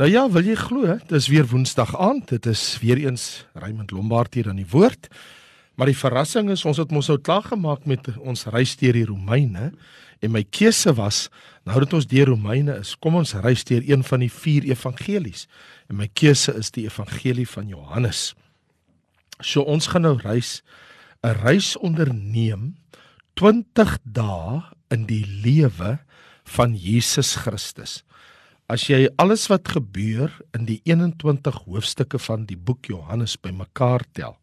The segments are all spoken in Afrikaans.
Nou ja, wil jy glo, dis weer Woensdag aand. Dit is weer eens Raymond Lombard hier aan die woord. Maar die verrassing is ons het mos nou klaar gemaak met ons reis deur die Romeine en my keuse was nou dat ons deur Romeine is, kom ons reis deur een van die vier evangelies. En my keuse is die evangelie van Johannes. So ons gaan nou reis 'n reis onderneem 20 dae in die lewe van Jesus Christus. As jy alles wat gebeur in die 21 hoofstukke van die boek Johannes bymekaar tel,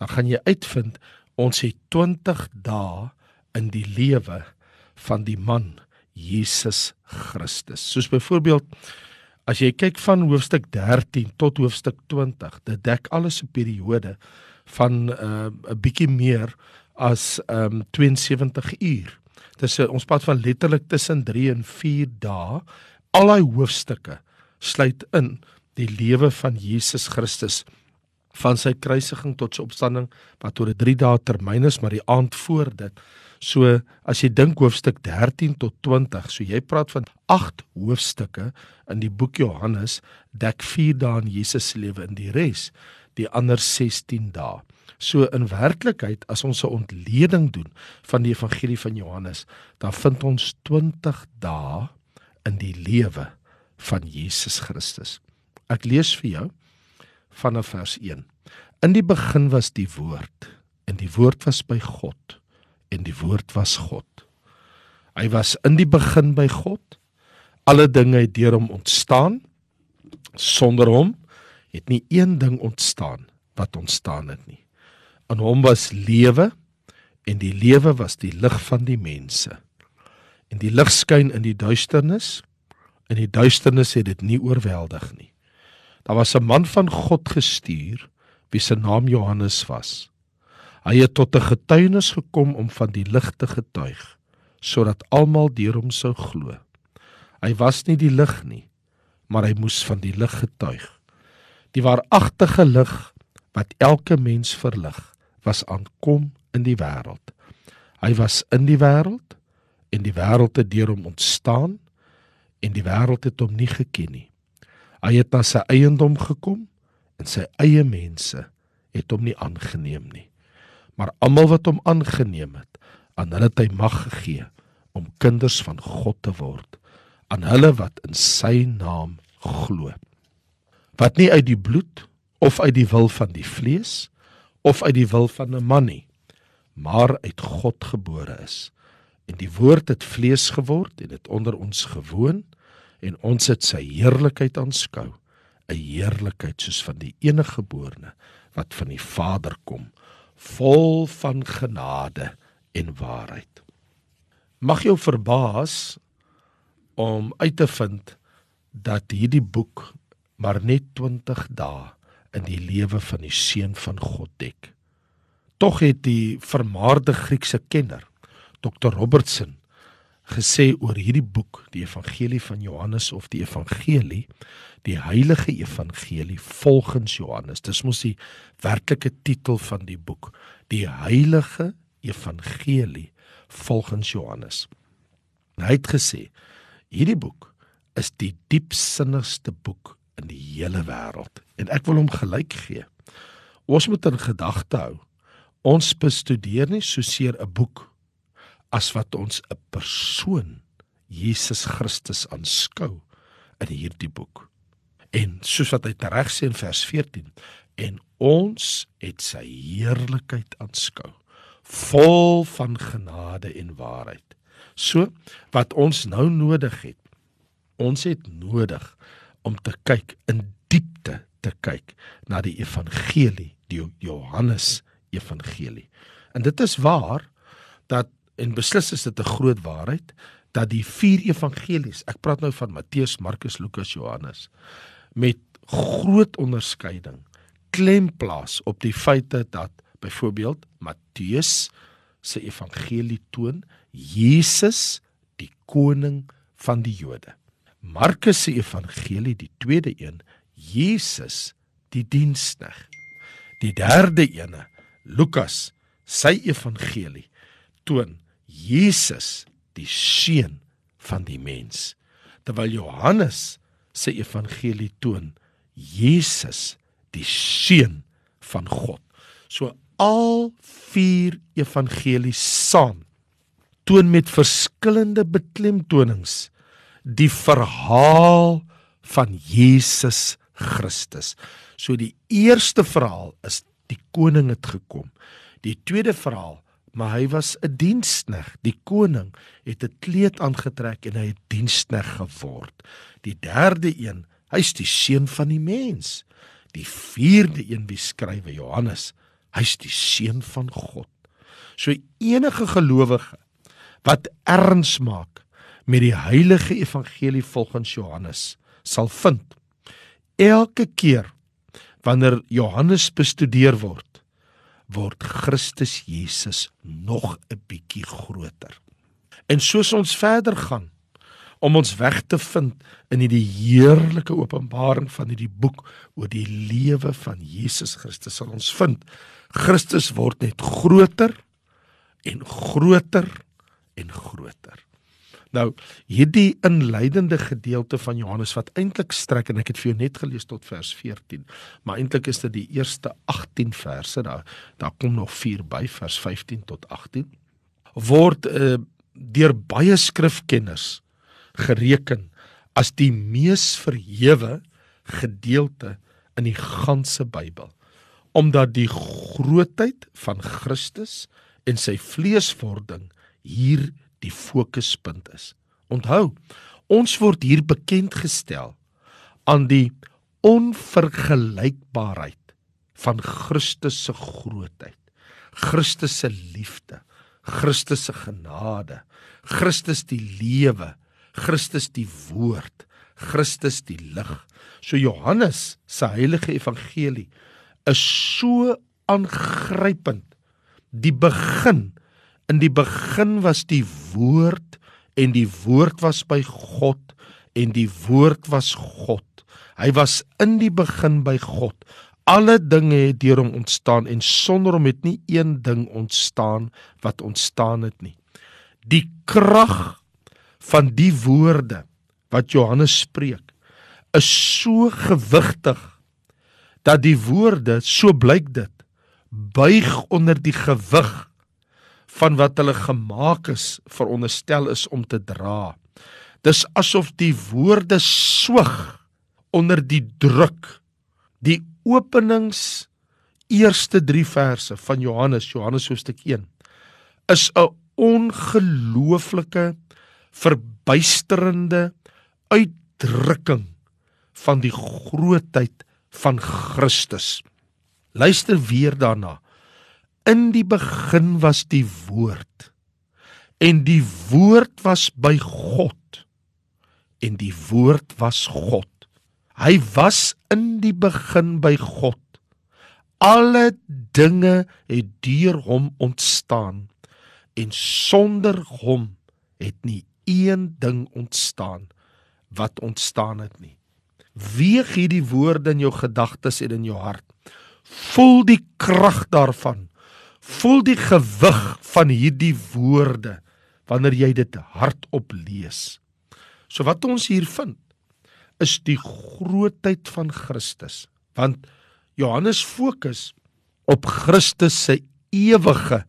dan gaan jy uitvind ons het 20 dae in die lewe van die man Jesus Christus. Soos byvoorbeeld as jy kyk van hoofstuk 13 tot hoofstuk 20, dit dek alles 'n periode van uh, 'n uh, bietjie meer as um, 72 uur. Dis ons pad van letterlik tussen 3 en 4 dae al daai hoofstukke sluit in die lewe van Jesus Christus van sy kruisiging tot sy opstanding wat oor 'n 3 dae termyn is maar die aand voor dit. So as jy dink hoofstuk 13 tot 20, so jy praat van 8 hoofstukke in die boek Johannes dek 4 dae in Jesus se lewe in die res, die ander 16 dae. So in werklikheid as ons 'n ontleding doen van die evangelie van Johannes, dan vind ons 20 dae in die lewe van Jesus Christus. Ek lees vir jou vanaf vers 1. In die begin was die woord en die woord was by God en die woord was God. Hy was in die begin by God. Alle dinge het deur hom ontstaan. Sonder hom het nie een ding ontstaan wat ontstaan het nie. In hom was lewe en die lewe was die lig van die mense en die lig skyn in die duisternis en die duisternis het dit nie oorweldig nie. Daar was 'n man van God gestuur wie se naam Johannes was. Hy het tot 'n getuienis gekom om van die lig te getuig sodat almal deur hom sou glo. Hy was nie die lig nie, maar hy moes van die lig getuig. Die waaragtige lig wat elke mens verlig, was aankom in die wêreld. Hy was in die wêreld en die wêreld het deur hom ontstaan en die wêreld het hom nie geken nie. Hy het na sy eiendom gekom en sy eie mense het hom nie aangeneem nie. Maar almal wat hom aangeneem het, aan hulle het hy mag gegee om kinders van God te word, aan hulle wat in sy naam glo. Wat nie uit die bloed of uit die wil van die vlees of uit die wil van 'n man nie, maar uit God gebore is en die woord het vlees geword en het onder ons gewoon en ons het sy heerlikheid aanskou. 'n heerlikheid soos van die enige geborene wat van die Vader kom vol van genade en waarheid. Mag jou verbaas om uit te vind dat hierdie boek maar net 20 dae in die lewe van die seun van God dek. Tog het die vermaarde Griekse kenner Dr Robertson gesê oor hierdie boek, die Evangelie van Johannes of die Evangelie, die Heilige Evangelie volgens Johannes. Dis mos die werklike titel van die boek, die Heilige Evangelie volgens Johannes. Hy het gesê hierdie boek is die diepsinnigste boek in die hele wêreld en ek wil hom gelyk gee. Ons moet in gedagte hou. Ons bestudeer nie soseer 'n boek as wat ons 'n persoon Jesus Christus aanskou in hierdie boek. En soos wat hy reg sê in vers 14 en ons het sy heerlikheid aanskou vol van genade en waarheid. So wat ons nou nodig het. Ons het nodig om te kyk in diepte te kyk na die evangelie, die Johannes evangelie. En dit is waar dat en beslis is dit 'n groot waarheid dat die vier evangelies, ek praat nou van Matteus, Markus, Lukas, Johannes, met groot onderskeiding klem plaas op die feite dat byvoorbeeld Matteus se evangelie toon Jesus die koning van die Jode. Markus se evangelie, die tweede een, Jesus die dienskneg. Die derde ene, Lukas, sy evangelie toon Jesus die seun van die mens terwyl Johannes se evangelie toon Jesus die seun van God. So al vier evangelies saam toon met verskillende beklemtonings die verhaal van Jesus Christus. So die eerste verhaal is die koning het gekom. Die tweede verhaal, maar hy was 'n dienskneg. Die koning het 'n kleed aangetrek en hy het dienskneg geword. Die derde een, hy's die seun van die mens. Die vierde een wie skrywe Johannes, hy's die seun van God. So enige gelowige wat erns maak met die heilige evangelie volgens Johannes sal vind elke keer wanneer Johannes bestudeer word word Christus Jesus nog 'n bietjie groter. En soos ons verder gaan om ons weg te vind in hierdie heerlike openbaring van hierdie boek oor die lewe van Jesus Christus sal ons vind Christus word net groter en groter en groter. Nou, hierdie inleidende gedeelte van Johannes wat eintlik strek en ek het vir jou net gelees tot vers 14, maar eintlik is dit die eerste 18 verse daar. Daar kom nog 4 by vers 15 tot 18 word uh, deur baie skrifkenners gereken as die mees verhewe gedeelte in die ganse Bybel omdat die grootheid van Christus en sy vleeswording hier die fokuspunt is. Onthou, ons word hier bekend gestel aan die onvergelykbaarheid van Christus se grootheid, Christus se liefde, Christus se genade, Christus die lewe, Christus die woord, Christus die lig. So Johannes se heilige evangelie is so aangrypend. Die begin In die begin was die woord en die woord was by God en die woord was God. Hy was in die begin by God. Alle dinge het deur hom ontstaan en sonder hom het nie een ding ontstaan wat ontstaan het nie. Die krag van die woorde wat Johannes spreek is so gewigtig dat die woorde so blyk dit buig onder die gewig van wat hulle gemaak is veronderstel is om te dra. Dis asof die woorde swig onder die druk. Die openings eerste 3 verse van Johannes, Johannes hoofstuk 1 is 'n ongelooflike verbuisterende uitdrukking van die grootheid van Christus. Luister weer daarna. In die begin was die woord en die woord was by God en die woord was God. Hy was in die begin by God. Alle dinge het deur hom ontstaan en sonder hom het nie een ding ontstaan wat ontstaan het nie. Weeg hierdie woorde in jou gedagtes en in jou hart. Voel die krag daarvan Voel die gewig van hierdie woorde wanneer jy dit hardop lees. So wat ons hier vind is die grootheid van Christus, want Johannes fokus op Christus se ewige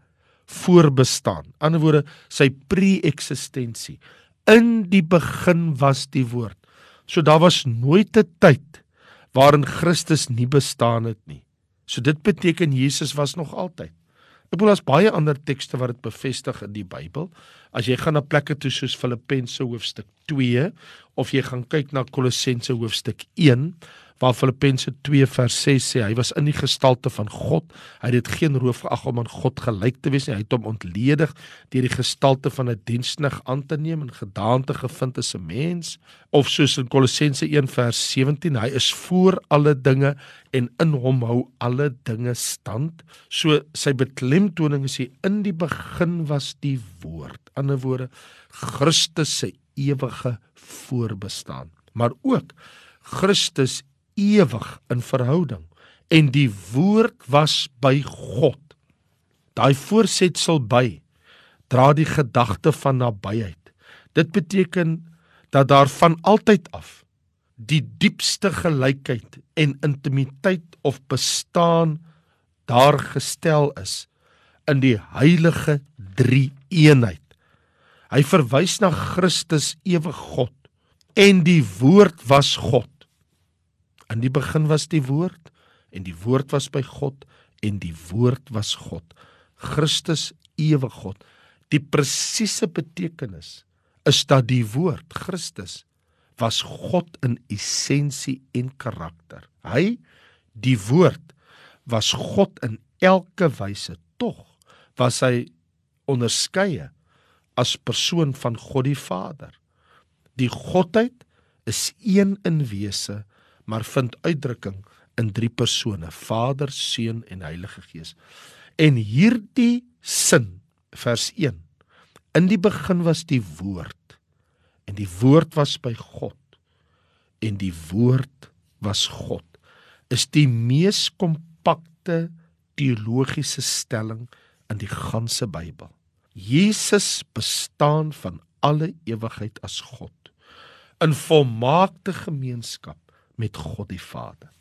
voorbestaan. In ander woorde, sy pre-eksistensie. In die begin was die woord. So daar was nooit 'n tyd waarin Christus nie bestaan het nie. So dit beteken Jesus was nog altyd. Ek bedoel daar's baie ander tekste wat dit bevestig in die Bybel. As jy gaan na plekke toe soos Filippense hoofstuk 2 of jy gaan kyk na Kolossense hoofstuk 1 waar Filippense 2 vers 6 sê hy was in die gestalte van God. Hy het dit geen roof geag om aan God gelyk te wees nie. Hy het hom ontledig deur die gestalte van 'n diensnig aan te neem en gedaante gevind as 'n mens. Of soos in Kolossense 1 vers 17, hy is voor alle dinge en in hom hou alle dinge stand. So sy beklemtoning is hy in die begin was die woord. In ander woorde Christus se ewige voorbestaan. Maar ook Christus ewig in verhouding en die woord was by God. Daai voorsetsel by dra die gedagte van nabyheid. Dit beteken dat daar van altyd af die diepste gelykheid en intimiteit of bestaan daar gestel is in die heilige drie eenheid. Hy verwys na Christus ewig God en die woord was God. In die begin was die woord en die woord was by God en die woord was God. Christus ewig God. Die presiese betekenis is dat die woord Christus was God in essensie en karakter. Hy die woord was God in elke wyse tog was hy onderskeie as persoon van God die Vader. Die godheid is een in wese, maar vind uitdrukking in drie persone: Vader, Seun en Heilige Gees. En hierdie sin, vers 1. In die begin was die woord en die woord was by God en die woord was God. Is die mees kompakte teologiese stelling in die ganse Bybel. Jesus bestaan van alle ewigheid as God in volmaakte gemeenskap met God die Vader.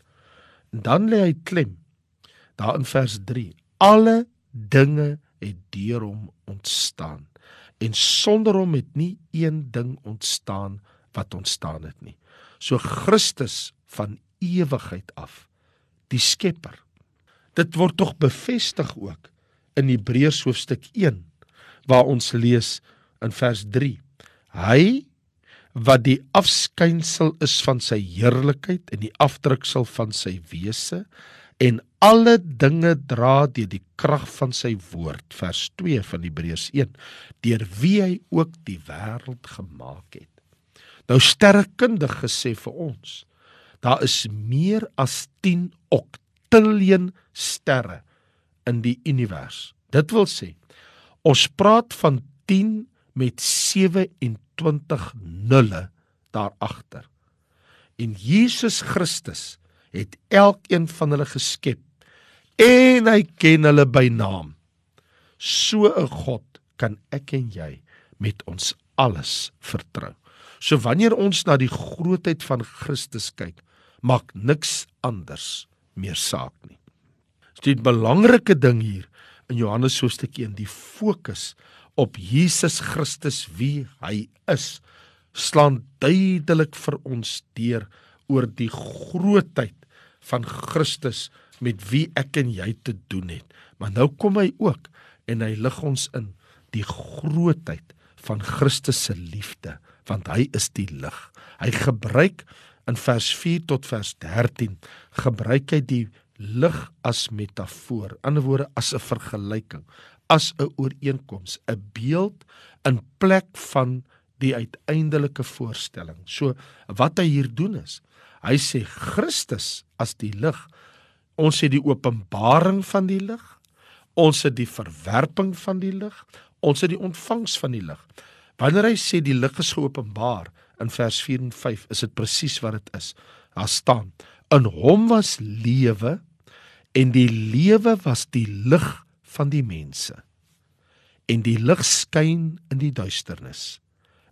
En dan lê hy klem daar in vers 3. Alle dinge het deur hom ontstaan en sonder hom het nie een ding ontstaan wat ontstaan het nie. So Christus van ewigheid af, die Skepper. Dit word tog bevestig ook in Hebreërs hoofstuk 1 waar ons lees in vers 3. Hy wat die afskynsel is van sy heerlikheid en die afdruksel van sy wese en alle dinge dra deur die krag van sy woord vers 2 van Hebreërs 1 deur wie hy ook die wêreld gemaak het. Nou sterrekundig gesê vir ons daar is meer as 10 oktiljoen sterre in die univers. Dit wil sê ons praat van 10 met 27 nulle daar agter. En Jesus Christus het elkeen van hulle geskep en hy ken hulle by naam. So 'n God kan ek en jy met ons alles vertrou. So wanneer ons na die grootheid van Christus kyk, maak niks anders meer saak nie. Is 'n belangrike ding hier in Johannes hoofstuk 1, die fokus op Jesus Christus wie hy is, slaan duidelik vir ons deur oor die grootheid van Christus met wie ek en jy te doen het. Maar nou kom hy ook en hy lig ons in die grootheid van Christus se liefde, want hy is die lig. Hy gebruik in vers 4 tot vers 13 gebruik hy die lig as metafoor, ander woorde as 'n vergelyking, as 'n ooreenkoms, 'n beeld in plek van die uiteindelike voorstelling. So wat hy hier doen is, hy sê Christus as die lig. Ons het die openbaring van die lig. Ons het die verwerping van die lig. Ons het die ontvangs van die lig. Wanneer hy sê die lig is geopenbaar in vers 4 en 5, is dit presies wat dit is. Daar staan: In hom was lewe en die lewe was die lig van die mense. En die lig skyn in die duisternis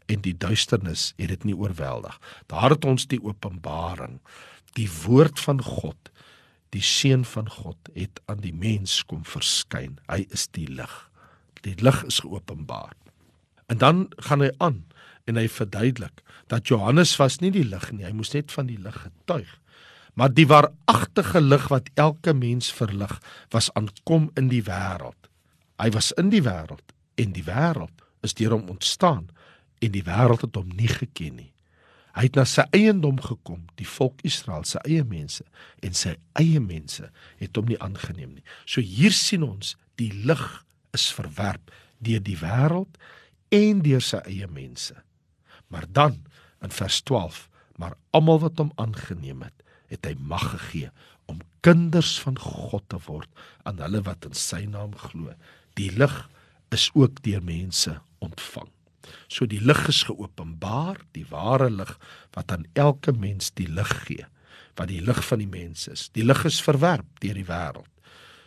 en die duisternis het dit nie oorweldig. Daar het ons die openbaring die woord van God, die seun van God het aan die mens kom verskyn. Hy is die lig. Die lig is geopenbaar. En dan gaan hy aan en hy verduidelik dat Johannes was nie die lig nie, hy moes net van die lig getuig. Maar die waaragtige lig wat elke mens verlig, was aankom in die wêreld. Hy was in die wêreld en die wêreld is deur hom ontstaan en die wêreld het hom nie geken nie. Hy het na sy eiendom gekom, die volk Israel, sy eie mense en sy eie mense het hom nie aangeneem nie. So hier sien ons die lig is verwerp deur die wêreld en deur sy eie mense. Maar dan in vers 12, maar almal wat hom aangeneem het, het hy mag gegee om kinders van God te word aan hulle wat in sy naam glo. Die lig is ook deur mense ontvang. So die lig is geopenbaar, die ware lig wat aan elke mens die lig gee, wat die lig van die mens is. Die lig is verwerp deur die wêreld.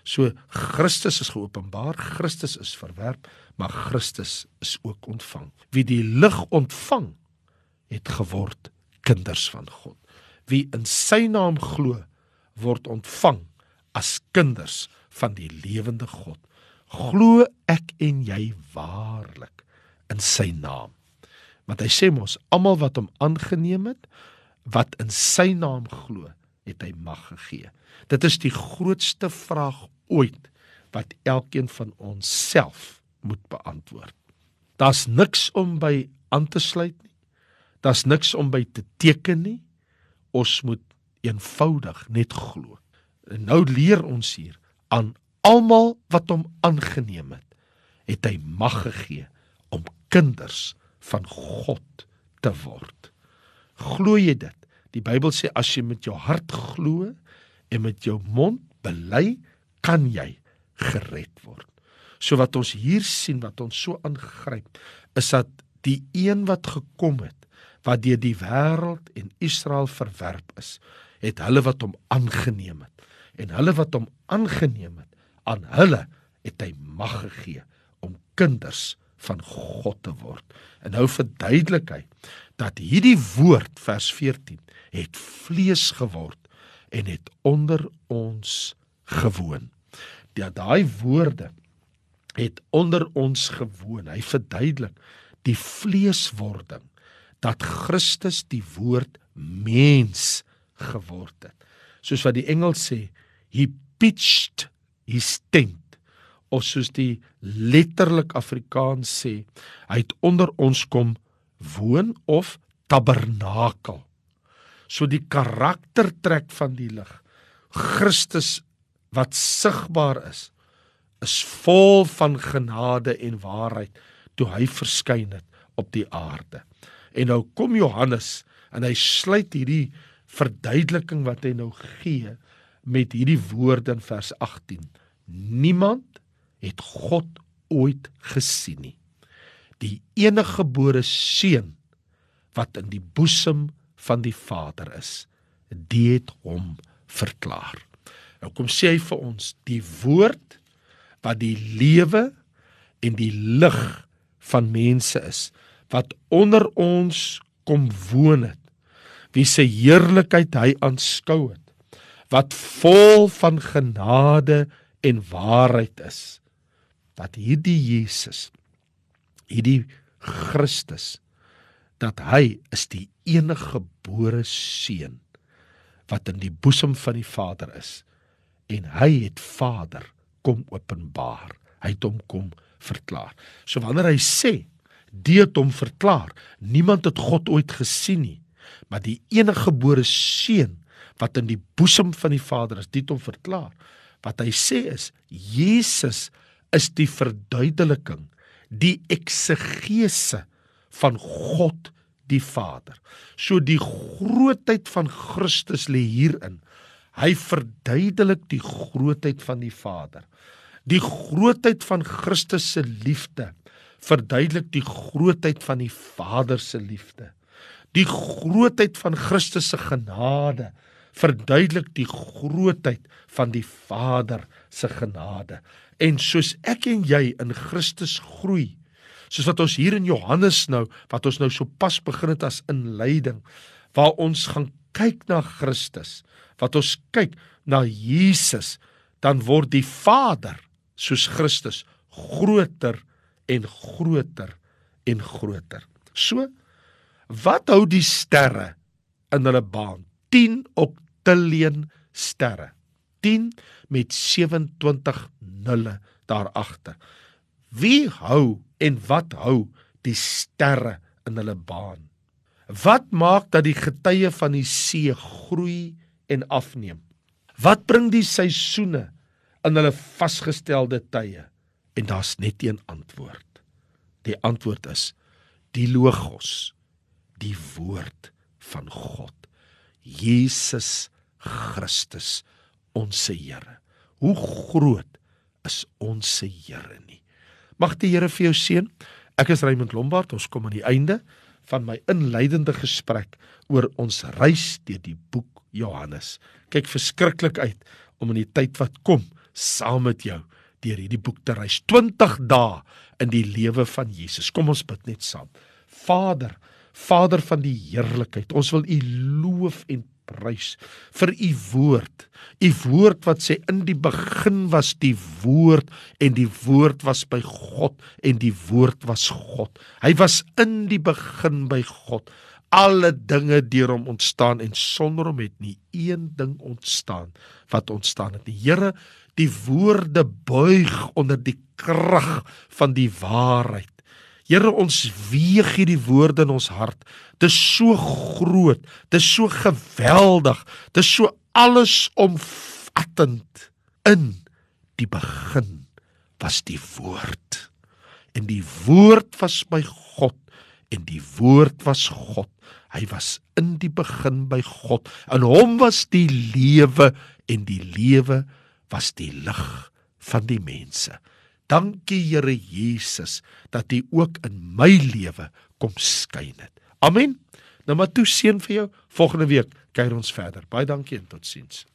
So Christus is geopenbaar, Christus is verwerp, maar Christus is ook ontvang. Wie die lig ontvang, het geword kinders van God. Wie in sy naam glo, word ontvang as kinders van die lewende God. Glo ek en jy waarlik in sy naam. Want hy sê mos almal wat hom aangeneem het, wat in sy naam glo, het hy mag gegee. Dit is die grootste vraag ooit wat elkeen van ons self moet beantwoord. Daar's niks om by aan te sluit nie. Daar's niks om by te teken nie. Ons moet eenvoudig net glo. En nou leer ons hier aan almal wat hom aangeneem het, het hy mag gegee om kinders van God te word. Glo jy dit? Die Bybel sê as jy met jou hart glo en met jou mond bely, kan jy gered word. So wat ons hier sien wat ons so aangryp, is dat die een wat gekom het wat deur die wêreld en Israel verwerp is, het hulle wat hom aangeneem het. En hulle wat hom aangeneem het, aan hulle het hy mag gegee om kinders van God te word. En nou verduidelik hy dat hierdie woord vers 14 het vlees geword en het onder ons gewoon. Ja daai woorde het onder ons gewoon. Hy verduidelik die vleeswording dat Christus die woord mens geword het. Soos wat die engel sê, he pitched his tent of soos die letterlik Afrikaans sê, hy het onder ons kom woon of tabernakel. So die karaktertrek van die lig, Christus wat sigbaar is, is vol van genade en waarheid toe hy verskyn het op die aarde. En nou kom Johannes en hy sluit hierdie verduideliking wat hy nou gee met hierdie woorde in vers 18. Niemand het God ooit gesien nie. Die enige gebore seun wat in die boesem van die Vader is, die het hom verklaar. Nou kom sê hy vir ons, die woord wat die lewe en die lig van mense is wat onder ons kom woon het wie se heerlikheid hy aanskou het wat vol van genade en waarheid is dat hierdie Jesus hierdie Christus dat hy is die enige gebore seun wat in die boesem van die Vader is en hy het Vader kom openbaar. Hy het hom kom verklaar. So wanneer hy sê, "Die het hom verklaar," niemand het God ooit gesien nie, maar die enige gebore seun wat in die boesem van die Vader is, dit hom verklaar. Wat hy sê is, Jesus is die verduideliking, die eksegese van God die Vader. So die grootheid van Christus lê hierin. Hy verduidelik die grootheid van die Vader. Die grootheid van Christus se liefde verduidelik die grootheid van die Vader se liefde. Die grootheid van Christus se genade verduidelik die grootheid van die Vader se genade. En soos ek en jy in Christus groei, soos wat ons hier in Johannes nou, wat ons nou so pas begin het as inleiding, waar ons gaan kyk na Christus, wat ons kyk na Jesus, dan word die Vader soos Christus groter en groter en groter. So wat hou die sterre in hulle baan? 10 oktiljoen sterre. 10 met 27 nulle daar agter. Wie hou en wat hou die sterre in hulle baan? Wat maak dat die getye van die see groei en afneem? Wat bring die seisoene in hulle vasgestelde tye? En daar's net een antwoord. Die antwoord is die logos, die woord van God. Jesus Christus, ons Here. Hoe groot is ons Here nie? Mag die Here vir jou seën. Ek is Raymond Lombard. Ons kom aan die einde van my inleidende gesprek oor ons reis deur die boek Johannes. Kyk verskriklik uit om in die tyd wat kom saam met jou deur hierdie boek te reis. 20 dae in die lewe van Jesus. Kom ons bid net saam. Vader, Vader van die heerlikheid, ons wil U loof en prys vir u woord. U woord wat sê in die begin was die woord en die woord was by God en die woord was God. Hy was in die begin by God. Alle dinge deur hom ontstaan en sonder hom het nie een ding ontstaan wat ontstaan het. Die Here, die woorde buig onder die krag van die waarheid. Here ons weeg hierdie woorde in ons hart. Dit is so groot, dit is so geweldig, dit is so allesomvattend. In die begin was die woord. En die woord was by God en die woord was God. Hy was in die begin by God. In hom was die lewe en die lewe was die lig van die mense. Dankie Here Jesus dat U ook in my lewe kom skyn het. Amen. Nou maar toe seën vir jou. Volgende week kyk ons verder. Baie dankie en totsiens.